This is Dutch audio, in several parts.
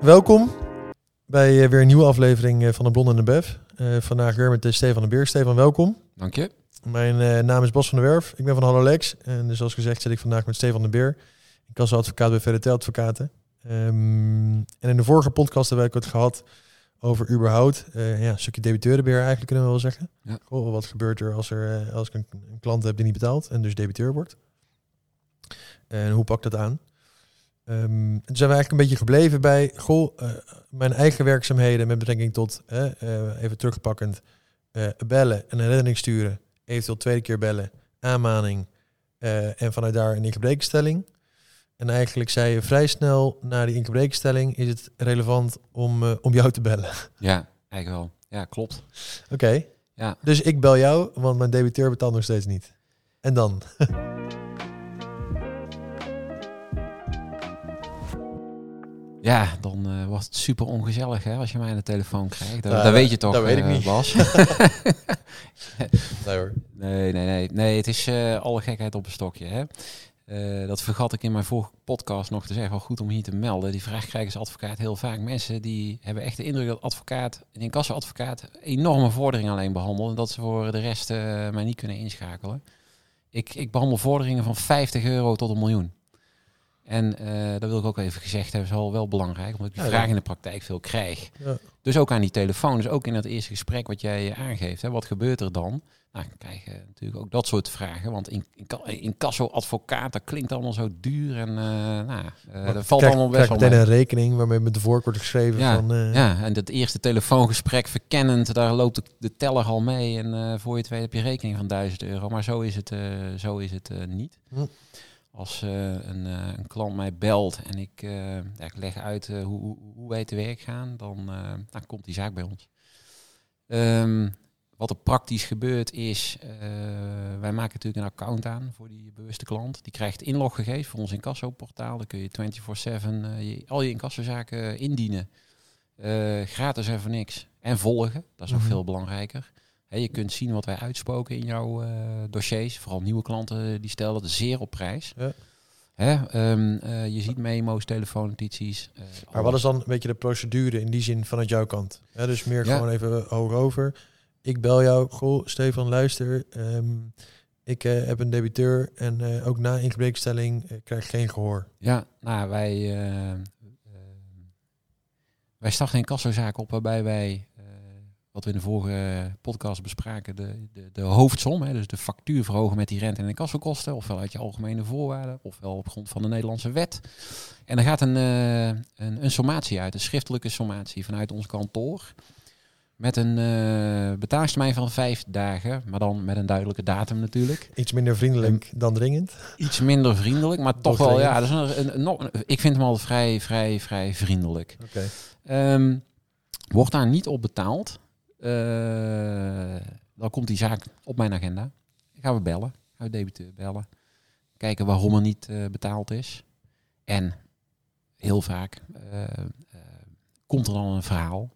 Welkom bij eh, weer een nieuwe aflevering eh, van de Blonde en de Bev. Uh, vandaag weer met Stefan de Beer. Stefan, welkom. Dank je. Mijn naam is Bas van der Werf. Ik ben van Hallolex. En dus zoals gezegd zit ik vandaag met Stefan de Beer. Ik was advocaat bij VRT Advocaten. Um, en in de vorige podcast hebben we het gehad over überhaupt uh, ja, een stukje debiteurenbeheer eigenlijk kunnen we wel zeggen. Ja. Goh, wat gebeurt er als, er, als ik een, een, klant heb die niet betaalt en dus debiteur wordt? En hoe pak dat aan? Um, toen zijn we eigenlijk een beetje gebleven bij goh, uh, mijn eigen werkzaamheden met betrekking tot, uh, even terugpakkend, bellen en een redding sturen, eventueel tweede keer bellen, aanmaning en vanuit daar een ingebrekenstelling. En eigenlijk zei je vrij snel na die ingebrekenstelling is het relevant om, om jou te bellen. Ja, eigenlijk wel. Ja, klopt. Oké. Ja. Dus ik bel jou, want mijn debiteur betaalt nog steeds niet. En dan? Ja, dan uh, wordt het super ongezellig hè, als je mij aan de telefoon krijgt. Dat, dat weet je toch, dat weet ik uh, niet. Bas? nee hoor. Nee, nee, nee. Nee, het is uh, alle gekheid op een stokje. Hè? dat vergat ik in mijn vorige podcast nog te zeggen. Wel goed om hier te melden. Die vraag krijgen als advocaat heel vaak. Mensen die hebben echt de indruk dat advocaat, een incassoadvocaat, enorme vorderingen alleen behandelt. En dat ze voor de rest mij niet kunnen inschakelen. Ik, ik behandel vorderingen van 50 euro tot een miljoen. En uh, dat wil ik ook even gezegd hebben, is al wel belangrijk, omdat ik die ja, vraag in de praktijk veel krijg. Ja. Dus ook aan die telefoon, dus ook in het eerste gesprek wat jij aangeeft, hè, wat gebeurt er dan? Nou, dan krijg je natuurlijk ook dat soort vragen, want in, in, in advocaat, dat klinkt allemaal zo duur en uh, nou, uh, dat valt krijg, allemaal best wel mee. een rekening waarmee met de voorkort wordt geschreven ja, van... Ja, en dat eerste telefoongesprek verkennend, daar loopt de, de teller al mee en voor je het weet heb je rekening van 1000 euro, maar zo is het, zo is het niet. Hm als uh, een, uh, een, klant mij belt en ik, uh, ja, ik leg uit hoe, hoe, hoe, wij te werk gaan, dan, dan komt die zaak bij ons. Um, wat er praktisch gebeurt is, wij maken natuurlijk een account aan voor die bewuste klant. Die krijgt inloggegevens voor ons incassoportaal. Dan kun je 24-7 je, al je incassozaken indienen. gratis en voor niks. En volgen, dat is nog mm -hmm. veel belangrijker je kunt zien wat wij uitspoken in jouw uh, dossiers. Vooral nieuwe klanten die stellen dat zeer op prijs. Ja. um, uh, je ziet memo's, telefoonnotities. Uh, maar wat is dan een beetje de procedure in die zin vanuit jouw kant? dus meer ja. gewoon even hoog over. Ik bel jou, goh, Stefan, luister. Um, ik heb een debiteur en ook na ingebrekenstelling krijg ik geen gehoor. Ja, nou, wij, wij starten een kassozaak op waarbij wij wat we in de vorige podcast bespraken, de, de, de hoofdsom, hè, dus de factuur verhogen met die rente en de kassenkosten, ofwel uit je algemene voorwaarden, ofwel op grond van de Nederlandse wet. En er gaat een, uh, een, een, sommatie uit, een schriftelijke sommatie vanuit ons kantoor. Met een uh, betalingstermijn van vijf dagen, maar dan met een duidelijke datum natuurlijk. Iets minder vriendelijk dan dringend. Iets minder vriendelijk, maar toch wel, ja, dat is een, ik vind hem al vrij, vrij, vrij vriendelijk. Okay. Um, wordt daar niet op betaald, dan komt die zaak op mijn agenda. Gaan we bellen. Gaan we debiteur bellen. Kijken waarom er niet uh, betaald is. En heel vaak uh, komt er dan een verhaal.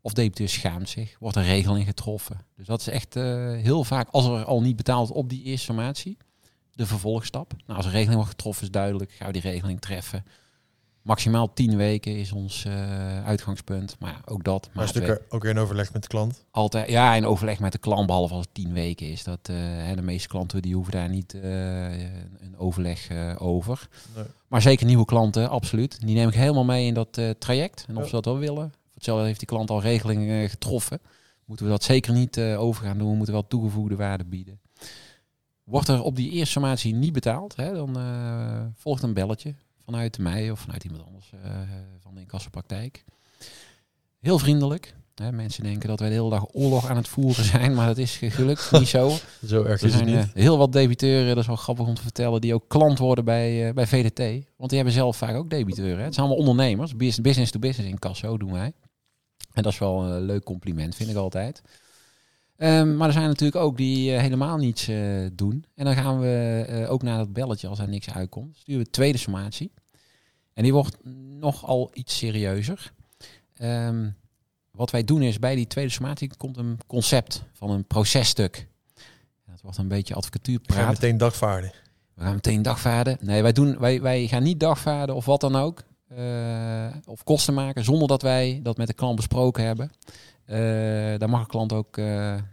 Of debiteur schaamt zich. Wordt een regeling getroffen. Dus dat is echt heel vaak, als er al niet betaald op die eerste formatie, de vervolgstap. Nou, als een regeling wordt getroffen is duidelijk. Gaan we die regeling treffen. Maximaal tien weken is ons uh, uitgangspunt. Maar ja, ook dat. Maar ook weer in overleg met de klant? Altijd, ja, in overleg met de klant, behalve als het tien weken is. Dat, uh, hè, de meeste klanten die hoeven daar niet uh, een overleg over. Nee. Maar zeker nieuwe klanten, absoluut. Die neem ik helemaal mee in dat traject. En of ja. ze dat wel willen. Hetzelfde heeft die klant al regelingen getroffen. Moeten we dat zeker niet over gaan doen. We moeten wel toegevoegde waarde bieden. Wordt er op die eerste formatie niet betaald, hè, dan volgt een belletje vanuit mij of vanuit iemand anders uh, van de incassopraktijk. Heel vriendelijk. Hè, mensen denken dat wij de hele dag oorlog aan het voeren zijn, maar dat is gelukkig niet zo. Zo erg Er is het niet. eh, heel wat debiteuren, dat is wel grappig om te vertellen, die ook klant worden bij, eh, bij VDT. Want die hebben zelf vaak ook debiteuren. Hè. Het zijn allemaal ondernemers. Bus- Business to business in Casso doen wij. En dat is wel een leuk compliment, vind ik altijd. Ehm, maar er zijn natuurlijk ook die eh, helemaal niets eh, doen. En dan gaan we eh, ook naar dat belletje als er niks uitkomt. Sturen we tweede sommatie. En die wordt nogal iets serieuzer. Ehm, wat wij doen is bij die tweede sommatie komt een concept van een processtuk. Dat wordt een beetje Ik ga advocatuurpraat. meteen dagvaarden. We gaan meteen dagvaarden. Nee, wij, doen, wij, wij gaan niet dagvaarden of wat dan ook. of kosten maken zonder dat wij dat met de klant besproken hebben. Eh, daar mag een klant ook eh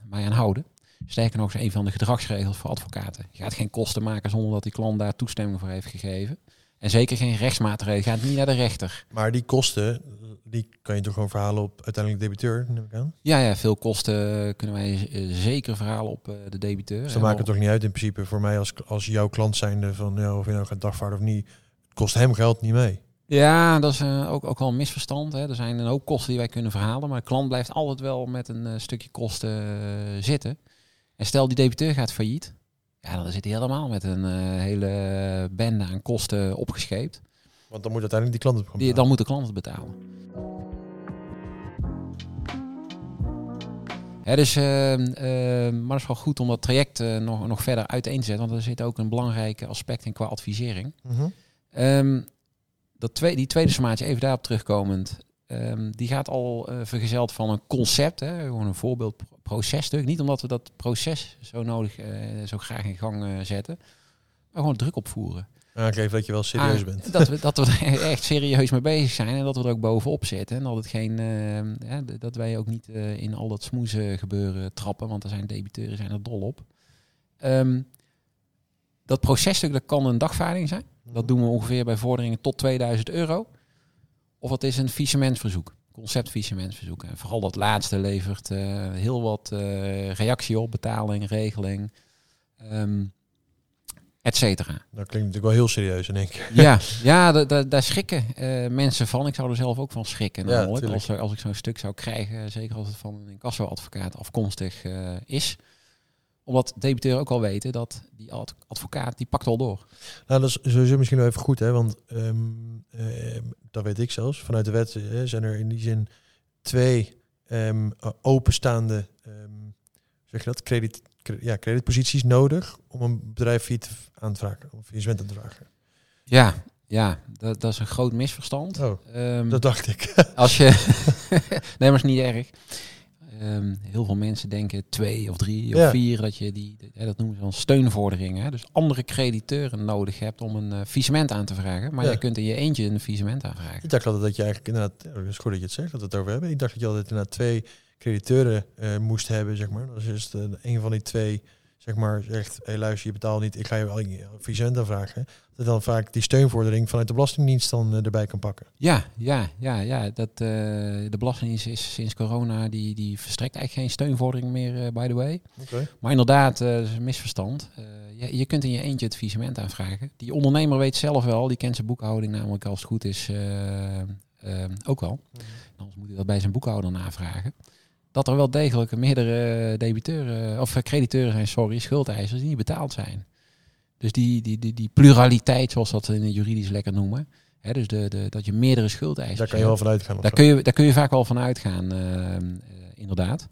mij aan houden. Sterker nog, is een van de gedragsregels voor advocaten. Je gaat geen kosten maken zonder dat die klant daar toestemming voor heeft gegeven. En zeker geen rechtsmaatregelen. Gaat niet naar de rechter. Maar die kosten, die kan je toch gewoon verhalen op uiteindelijk de debiteur, neem ik aan. Ja, ja veel kosten kunnen wij eh, zeker verhalen op de debiteur. Dus dan maakt het toch niet uit in principe voor mij als, als jouw klant zijnde van ja, of je nou gaat dagvaarden of niet. Het kost hem geld niet mee. Ja, dat is eh, ook, ook wel een misverstand. Hè. Er zijn een hoop kosten die wij kunnen verhalen, maar de klant blijft altijd wel met een eh, stukje kosten eh, zitten. En stel die debiteur gaat failliet, ja, dan zit hij helemaal met een hele bende aan kosten opgescheept. Want dan moet uiteindelijk die klant het Die, dan moet de klant het betalen. Dus, eh, eh, maar het is wel goed om dat traject nog, nog verder uiteen te zetten, want er zit ook een belangrijk aspect in qua advisering. Ehm, dat twee, die tweede sommatie, even daarop terugkomend, ehm, die gaat al eh, vergezeld van een concept, hè, gewoon een voorbeeldprocesstuk. Niet omdat we dat proces zo nodig, eh, zo graag in gang eh, zetten, maar gewoon druk opvoeren. Aangeven dat je wel serieus Ah, bent. Dat we, dat we er echt serieus mee bezig zijn en dat we er ook bovenop zitten. En dat, het geen, eh, d- dat wij ook niet in al dat smoezen gebeuren trappen, want er zijn debiteuren zijn er dol op. Ehm, dat processtuk dat kan een dagvaarding zijn. Dat doen we ongeveer bij vorderingen tot 2000 euro. Of het is een faillissementverzoek, concept-faillissementverzoek. En vooral dat laatste levert eh, heel wat eh, reactie op, betaling, regeling, ehm et cetera. Dat klinkt natuurlijk wel heel serieus in één keer. Ja, ja da- da- daar schrikken eh, mensen van. Ik zou er zelf ook van schrikken. Ja, als, als ik zo'n stuk zou krijgen, zeker als het van een incassoadvocaat afkomstig is. Omdat debiteuren ook al weten dat die ad- advocaat, die pakt al door. Nou, dat is sowieso misschien wel even goed, hè? Want ehm, ehm, dat weet ik zelfs. Vanuit de wet eh, zijn er in die zin twee ehm, eh, openstaande, zeg je dat, credit, cre- ja, creditposities nodig om een bedrijf failliet aan te vragen, of faillissement aan te vragen. Ja, ja dat, dat is een groot misverstand. Oh, dat dacht ik. Als je. nee, maar is niet erg. Ehm, heel veel mensen denken twee of drie of Ja. vier dat je die, dat noemen ze dan steunvorderingen. Hè? Dus andere crediteuren nodig hebt om een uh, faillissement aan te vragen. Maar Ja. je kunt in je eentje een faillissement aanvragen. ik dacht altijd dat je eigenlijk inderdaad, dat is goed dat je het zegt, dat we het over hebben. Ik dacht dat je altijd inderdaad twee crediteuren eh, moest hebben, zeg maar. Dus is de, een van die twee, zeg maar, zegt, hé luister, je betaalt niet, ik ga je wel faillissement aanvragen. Dat dan vaak die steunvordering vanuit de Belastingdienst dan eh, erbij kan pakken. Ja, ja, ja, ja. Dat, eh, de Belastingdienst is sinds corona, die, die verstrekt eigenlijk geen steunvordering meer, eh, by the way. Oké. Maar inderdaad, dat is een misverstand. Je, je kunt in je eentje het faillissement aanvragen. Die ondernemer weet zelf wel, die kent zijn boekhouding namelijk als het goed is ook wel. Anders moet hij dat bij zijn boekhouder navragen. Dat er wel degelijk meerdere debiteuren, of crediteuren zijn, sorry, schuldeisers die niet betaald zijn. Dus die, die, die, die pluraliteit, zoals dat in het juridisch lekker noemen. Hè, dus de, de, dat je meerdere schuldeisers Daar kan je wel van uitgaan. Daar kun, je, daar kun je vaak wel van uitgaan, eh, eh, inderdaad.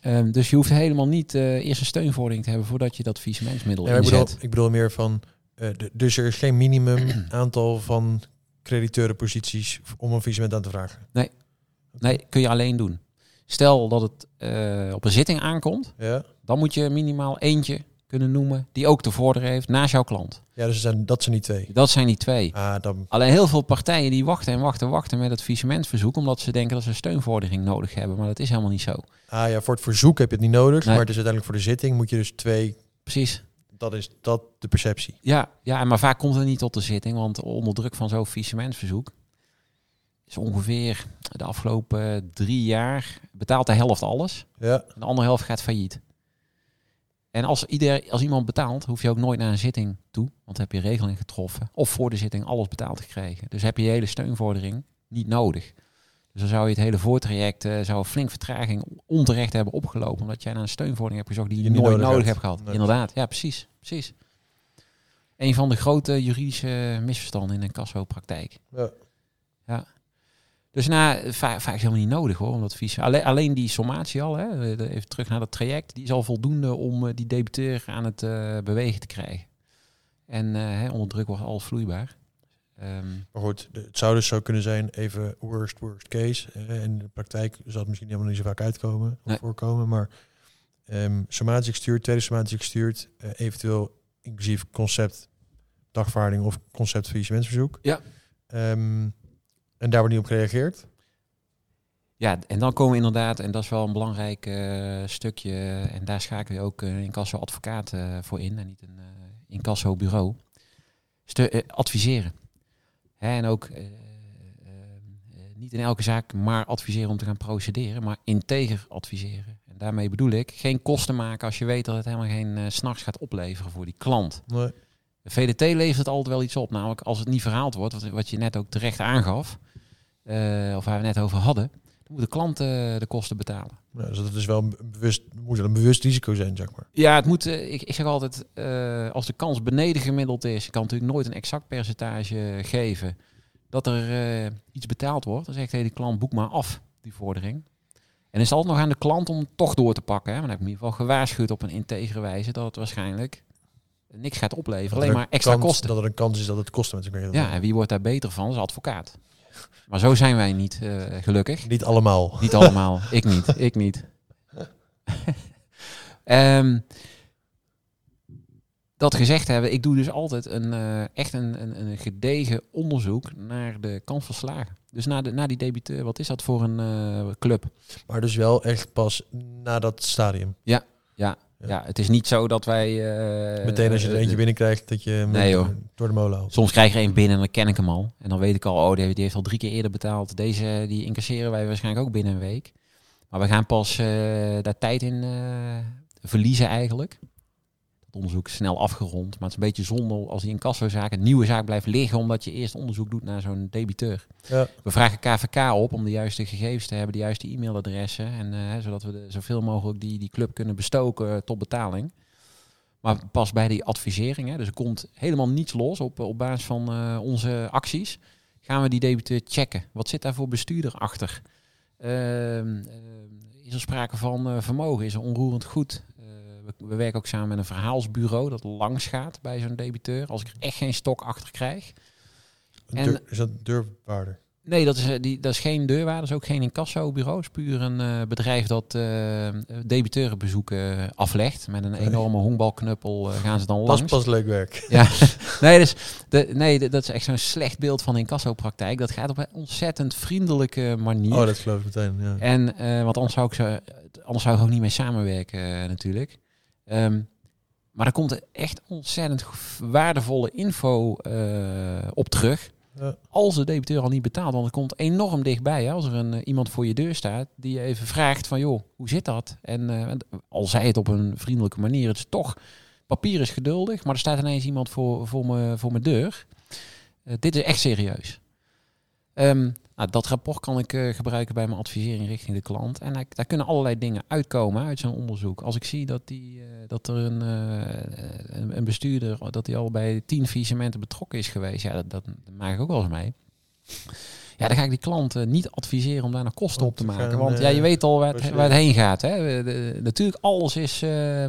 Ehm, dus je hoeft helemaal niet eh, eerst een steunvordering te hebben voordat je dat faillissementsmiddel Ja, maar ik, bedoel, inzet. ik bedoel meer van, eh, dus er is geen minimum aantal van crediteurenposities om een faillissement aan te vragen. Nee, kun je alleen doen. Stel dat het eh, op een zitting aankomt, Ja, dan moet je minimaal eentje kunnen noemen die ook te vorderen heeft naast jouw klant. ja dus zijn, dat zijn die twee. Dat zijn die twee. Ah, dan, Alleen heel veel partijen die wachten en wachten en wachten met het faillissementverzoek omdat ze denken dat ze steunvordering nodig hebben. Maar dat is helemaal niet zo. ah ja, voor het verzoek heb je het niet nodig, Nee. maar het is uiteindelijk voor de zitting moet je dus twee, Precies. dat is dat de perceptie. Ja, ja, maar vaak komt het niet tot de zitting, want onder druk van zo'n faillissementverzoek is ongeveer de afgelopen drie jaar betaalt de helft alles Ja, en de andere helft gaat failliet. En als, ieder, als iemand betaalt, hoef je ook nooit naar een zitting toe, want dan heb je regeling getroffen of voor de zitting alles betaald gekregen. Dus heb je je hele steunvordering niet nodig. Dus dan zou je het hele voortraject uh, zou flink vertraging onterecht hebben opgelopen. Omdat jij naar een steunverordening hebt gezocht die je, nooit nodig, hebt gehad. Inderdaad, ja precies, precies. Een van de grote juridische misverstanden in een kassopraktijk. Ja. ja. Dus nou, vaak, vaak is helemaal niet nodig hoor, om dat. Alleen, alleen die sommatie al, hè, even terug naar dat traject, die is al voldoende om uh, die debiteur aan het uh, bewegen te krijgen. En uh, onder druk wordt alles vloeibaar. Um, maar goed, het zou dus zo kunnen zijn, even worst, worst case. In de praktijk zal het misschien helemaal niet zo vaak uitkomen of voorkomen, maar um, somatie gestuurd, tweede somatie gestuurd, uh, eventueel inclusief concept dagvaarding of concept faillissementsverzoek. Ja. Um, en daar wordt niet op gereageerd. Ja, en dan komen we inderdaad, en dat is wel een belangrijk uh, stukje, en daar schakel je ook een incasso advocaat uh, voor in, en niet een uh, incasso bureau. adviseren. Hè, en ook niet in elke zaak maar adviseren om te gaan procederen, maar integer adviseren. En daarmee bedoel ik geen kosten maken als je weet dat het helemaal geen uh, s'nachts gaat opleveren voor die klant. Nee. De VDT levert het altijd wel iets op, namelijk als het niet verhaald wordt, wat, wat je net ook terecht aangaf, uh, of waar we net over hadden, dan moet de klant de kosten betalen. Ja, dus dat is wel een bewust, moet een bewust risico zijn, zeg maar. Ja, het moet, uh, ik, ik zeg altijd, als de kans beneden gemiddeld is, kan natuurlijk nooit een exact percentage geven dat er iets betaald wordt. Dan zegt hey, die klant, boek maar af, die vordering. En is het altijd nog aan de klant om toch door te pakken. Hè? Maar dan heb ik in ieder geval gewaarschuwd op een integere wijze dat het waarschijnlijk niks gaat opleveren. alleen maar extra kosten. Dat er een kans is dat het kosten met zich mee Ja, en wie wordt daar beter van? Is advocaat. Maar zo zijn wij niet, uh, gelukkig. Niet allemaal. Niet allemaal. ik niet. Ik niet. um, dat gezegd hebben, ik doe dus altijd een, uh, echt een, een, een, gedegen onderzoek naar de kans van slagen. Dus naar, de, naar die debiteur, wat is dat voor een uh, club? Maar dus wel echt pas na dat stadium? Ja, ja. Ja. het is niet zo dat wij... Uh, Meteen als je er eentje binnenkrijgt, dat je nee, hoor. door de molen haalt. Soms krijg je er een binnen en dan ken ik hem al. En dan weet ik al, oh, die heeft al drie keer eerder betaald. Deze, die incasseren wij waarschijnlijk ook binnen een week. Maar we gaan pas uh, daar tijd in uh, verliezen eigenlijk onderzoek snel afgerond. Maar het is een beetje zonde als die incassozaak een nieuwe zaak blijft liggen, omdat je eerst onderzoek doet naar zo'n debiteur. Ja. We vragen KVK op om de juiste gegevens te hebben, de juiste e-mailadressen, en uh, zodat we de, zoveel mogelijk die, die club kunnen bestoken tot betaling. Maar pas bij die advisering, hè, dus er komt helemaal niets los op, op basis van uh, onze acties, gaan we die debiteur checken. Wat zit daar voor bestuurder achter? Uh, is er sprake van vermogen? Is er onroerend goed? We, werken ook samen met een verhaalsbureau dat langs gaat bij zo'n debiteur. Als ik er echt geen stok achter krijg. En, is dat deurwaarder? Nee, dat is, eh, die, dat is geen deurwaarder, dat is ook geen incassobureau. Het is puur een uh, bedrijf dat uh, debiteurenbezoeken aflegt. Met een enorme honkbalknuppel uh, gaan ze dan langs. Dat is pas leuk werk. Ja, nee, dus de, nee, dat is echt zo'n slecht beeld van incassopraktijk. Dat gaat op een ontzettend vriendelijke manier. Oh, dat geloof ik meteen, ja. En, want anders zou ik, ze, anders zou ik ook niet mee samenwerken natuurlijk. Um, maar er komt echt ontzettend waardevolle info uh, op terug. Ja. Als de debiteur al niet betaalt, want het komt enorm dichtbij. Hè? Als er een, uh, iemand voor je deur staat die je even vraagt van joh, hoe zit dat? En uh, al zei het op een vriendelijke manier, het is toch, papier is geduldig, maar er staat ineens iemand voor, voor, me, voor mijn deur. dit is echt serieus. Um, nou, dat rapport kan ik uh, gebruiken bij mijn advisering richting de klant. En daar kunnen allerlei dingen uitkomen uit zo'n onderzoek. Als ik zie dat, die, uh, dat er een, uh, een, bestuurder, dat hij al bij tien faillissementen betrokken is geweest, ja, dat, dat, maak ik ook wel eens mee. Ja, dan ga ik die klant niet adviseren om daar nog kosten op te maken. Want ja, je weet al waar het, waar het heen gaat. Hè. De, natuurlijk, alles is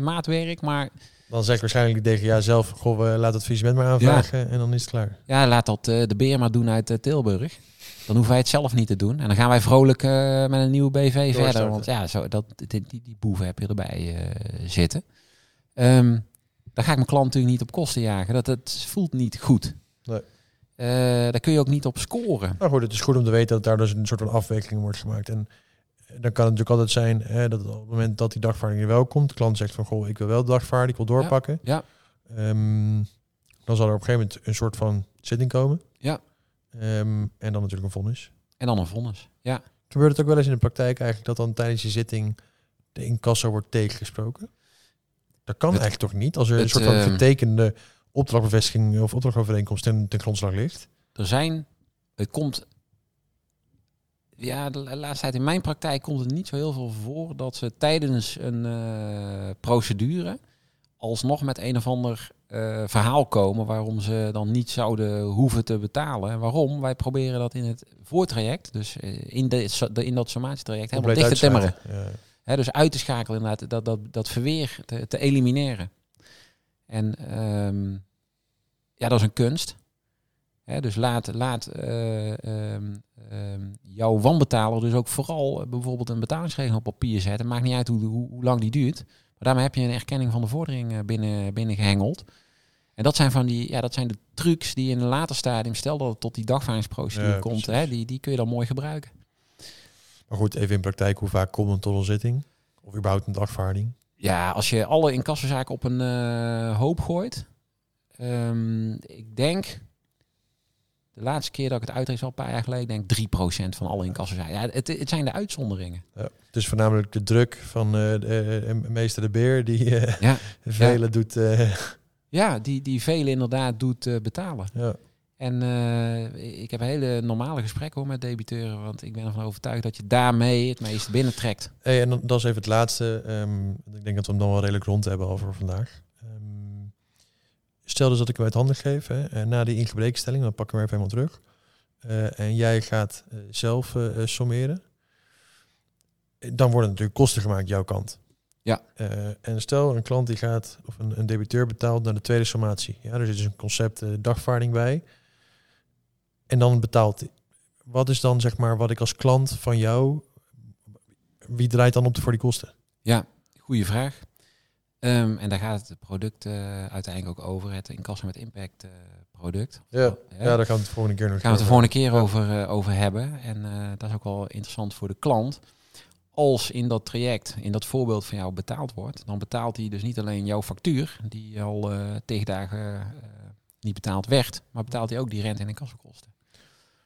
maatwerk, maar... Dan zegt waarschijnlijk de DGA zelf, goh, laat het faillissement maar aanvragen ja. en dan is het klaar. Ja, laat dat de beer maar doen uit Tilburg. Dan hoeven wij het zelf niet te doen. En dan gaan wij vrolijk uh, met een nieuwe BV verder. Want ja, zo, dat, die, die, boeven heb je erbij uh, zitten. Um, dan ga ik mijn klant natuurlijk niet op kosten jagen. Dat het voelt niet goed. Nee. Uh, daar kun je ook niet op scoren. Nou goed, het is goed om te weten dat daar dus een soort van afwikkeling wordt gemaakt. En dan kan het natuurlijk altijd zijn hè, dat op het moment dat die dagvaarding er wel komt, de klant zegt van goh, ik wil wel dagvaarding, ik wil doorpakken. Ja. ja. Um, dan zal er op een gegeven moment een soort van zitting komen. Ja. Um, en dan natuurlijk een vonnis. En dan een vonnis, ja. Gebeurt het ook wel eens in de praktijk eigenlijk dat dan tijdens je zitting de incasso wordt tegengesproken? Dat kan het, eigenlijk toch niet als er het, een soort van uh, vertekende opdrachtbevestiging of opdrachtovereenkomst ten, ten grondslag ligt? Er zijn, het komt ja, de laatste tijd in mijn praktijk komt het niet zo heel veel voor dat ze tijdens een uh, procedure alsnog met een of ander uh, verhaal komen waarom ze dan niet zouden hoeven te betalen. En waarom? Wij proberen dat in het voortraject, dus in, de, in dat sommatietraject, helemaal dicht te timmeren. Ja. dus uit te schakelen inderdaad, dat, dat, dat verweer te, te elimineren. En um, ja, dat is een kunst. dus laat, laat uh, jouw wanbetaler dus ook vooral bijvoorbeeld een betalingsregeling op papier zetten. Maakt niet uit hoe, hoe, hoe, lang die duurt. Maar daarmee heb je een erkenning van de vordering binnen, binnen gehengeld. En dat zijn van die, ja, dat zijn de trucs die in een later stadium, stel dat het tot die dagvaardingsprocedure komt, hè, die, die kun je dan mooi gebruiken. Maar goed, even in praktijk, hoe vaak komt een tot een zitting? Of überhaupt een dagvaarding? Ja, als je alle incassozaken op een uh, hoop gooit. Um, ik denk, de laatste keer dat ik het uitreed, al een paar jaar geleden, denk 3% van alle incassozaken. Ja, het, het zijn de uitzonderingen. Ja, het is voornamelijk de druk van uh, de, uh, meester de Beer die uh, ja, velen ja. doet. Ja, die, die velen inderdaad doet betalen. Ja. En ik heb hele normale gesprekken hoor, met debiteuren, want ik ben ervan overtuigd dat je daarmee het meeste binnentrekt. Hey, en dat is even het laatste. Um, ik denk dat we hem dan wel redelijk rond hebben over vandaag. Stel dus dat ik hem uit handen geef, hè, en na die ingebrekenstelling, dan pakken we even helemaal terug. Uh, en jij gaat uh, zelf uh, sommeren. Dan worden natuurlijk kosten gemaakt jouw kant. Ja. en stel een klant die gaat, of een, een debiteur betaalt naar de tweede sommatie. Ja, er zit dus een concept dagvaarding bij. En dan betaalt hij. Wat is dan zeg maar wat ik als klant van jou, wie draait dan op voor die kosten? Ja, goede vraag. Um, en daar gaat het product uh, uiteindelijk ook over, het incasso met impact uh, product. Ja, ja, daar gaan we het de volgende keer nog gaan we het de volgende keer over, uh, over hebben. En dat is ook wel interessant voor de klant. Als in dat traject, in dat voorbeeld van jou betaald wordt, dan betaalt hij dus niet alleen jouw factuur, die al tegen dagen niet betaald werd, maar betaalt hij ook die rente- en incassokosten.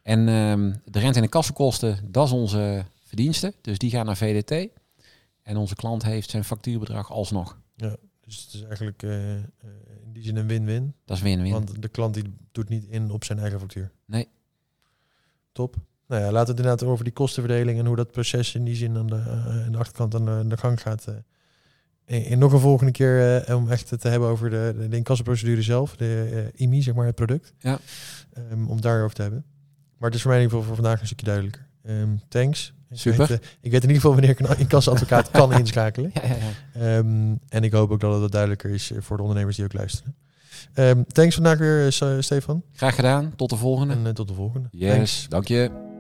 En um, de rente- en incassokosten, dat is onze verdienste. Dus die gaan naar VDT. En onze klant heeft zijn factuurbedrag alsnog. Ja, dus het is eigenlijk uh, in die zin een win-win. Dat is win-win. Want de klant die doet niet in op zijn eigen factuur. Nee. Top. Nou ja, laten we het inderdaad over die kostenverdeling en hoe dat proces in die zin aan de, uh, aan de achterkant aan de, de gang gaat. Uh, en, en, nog een volgende keer om echt te hebben over de, de, de incassoprocedure zelf, de IMI, zeg maar, het product. Ja. Um, om daarover te hebben. Maar het is voor mij in ieder geval voor vandaag een stukje duidelijker. Um, thanks. Super. Ik weet, uh, ik weet, in ieder geval wanneer ik een inkassadvocaat kan inschakelen. Ja, ja, ja. Um, en ik hoop ook dat het duidelijker is voor de ondernemers die ook luisteren. Um, thanks vandaag weer, uh, Stefan. Graag gedaan. Tot de volgende. En uh, tot de volgende. Yes, thanks. dank je.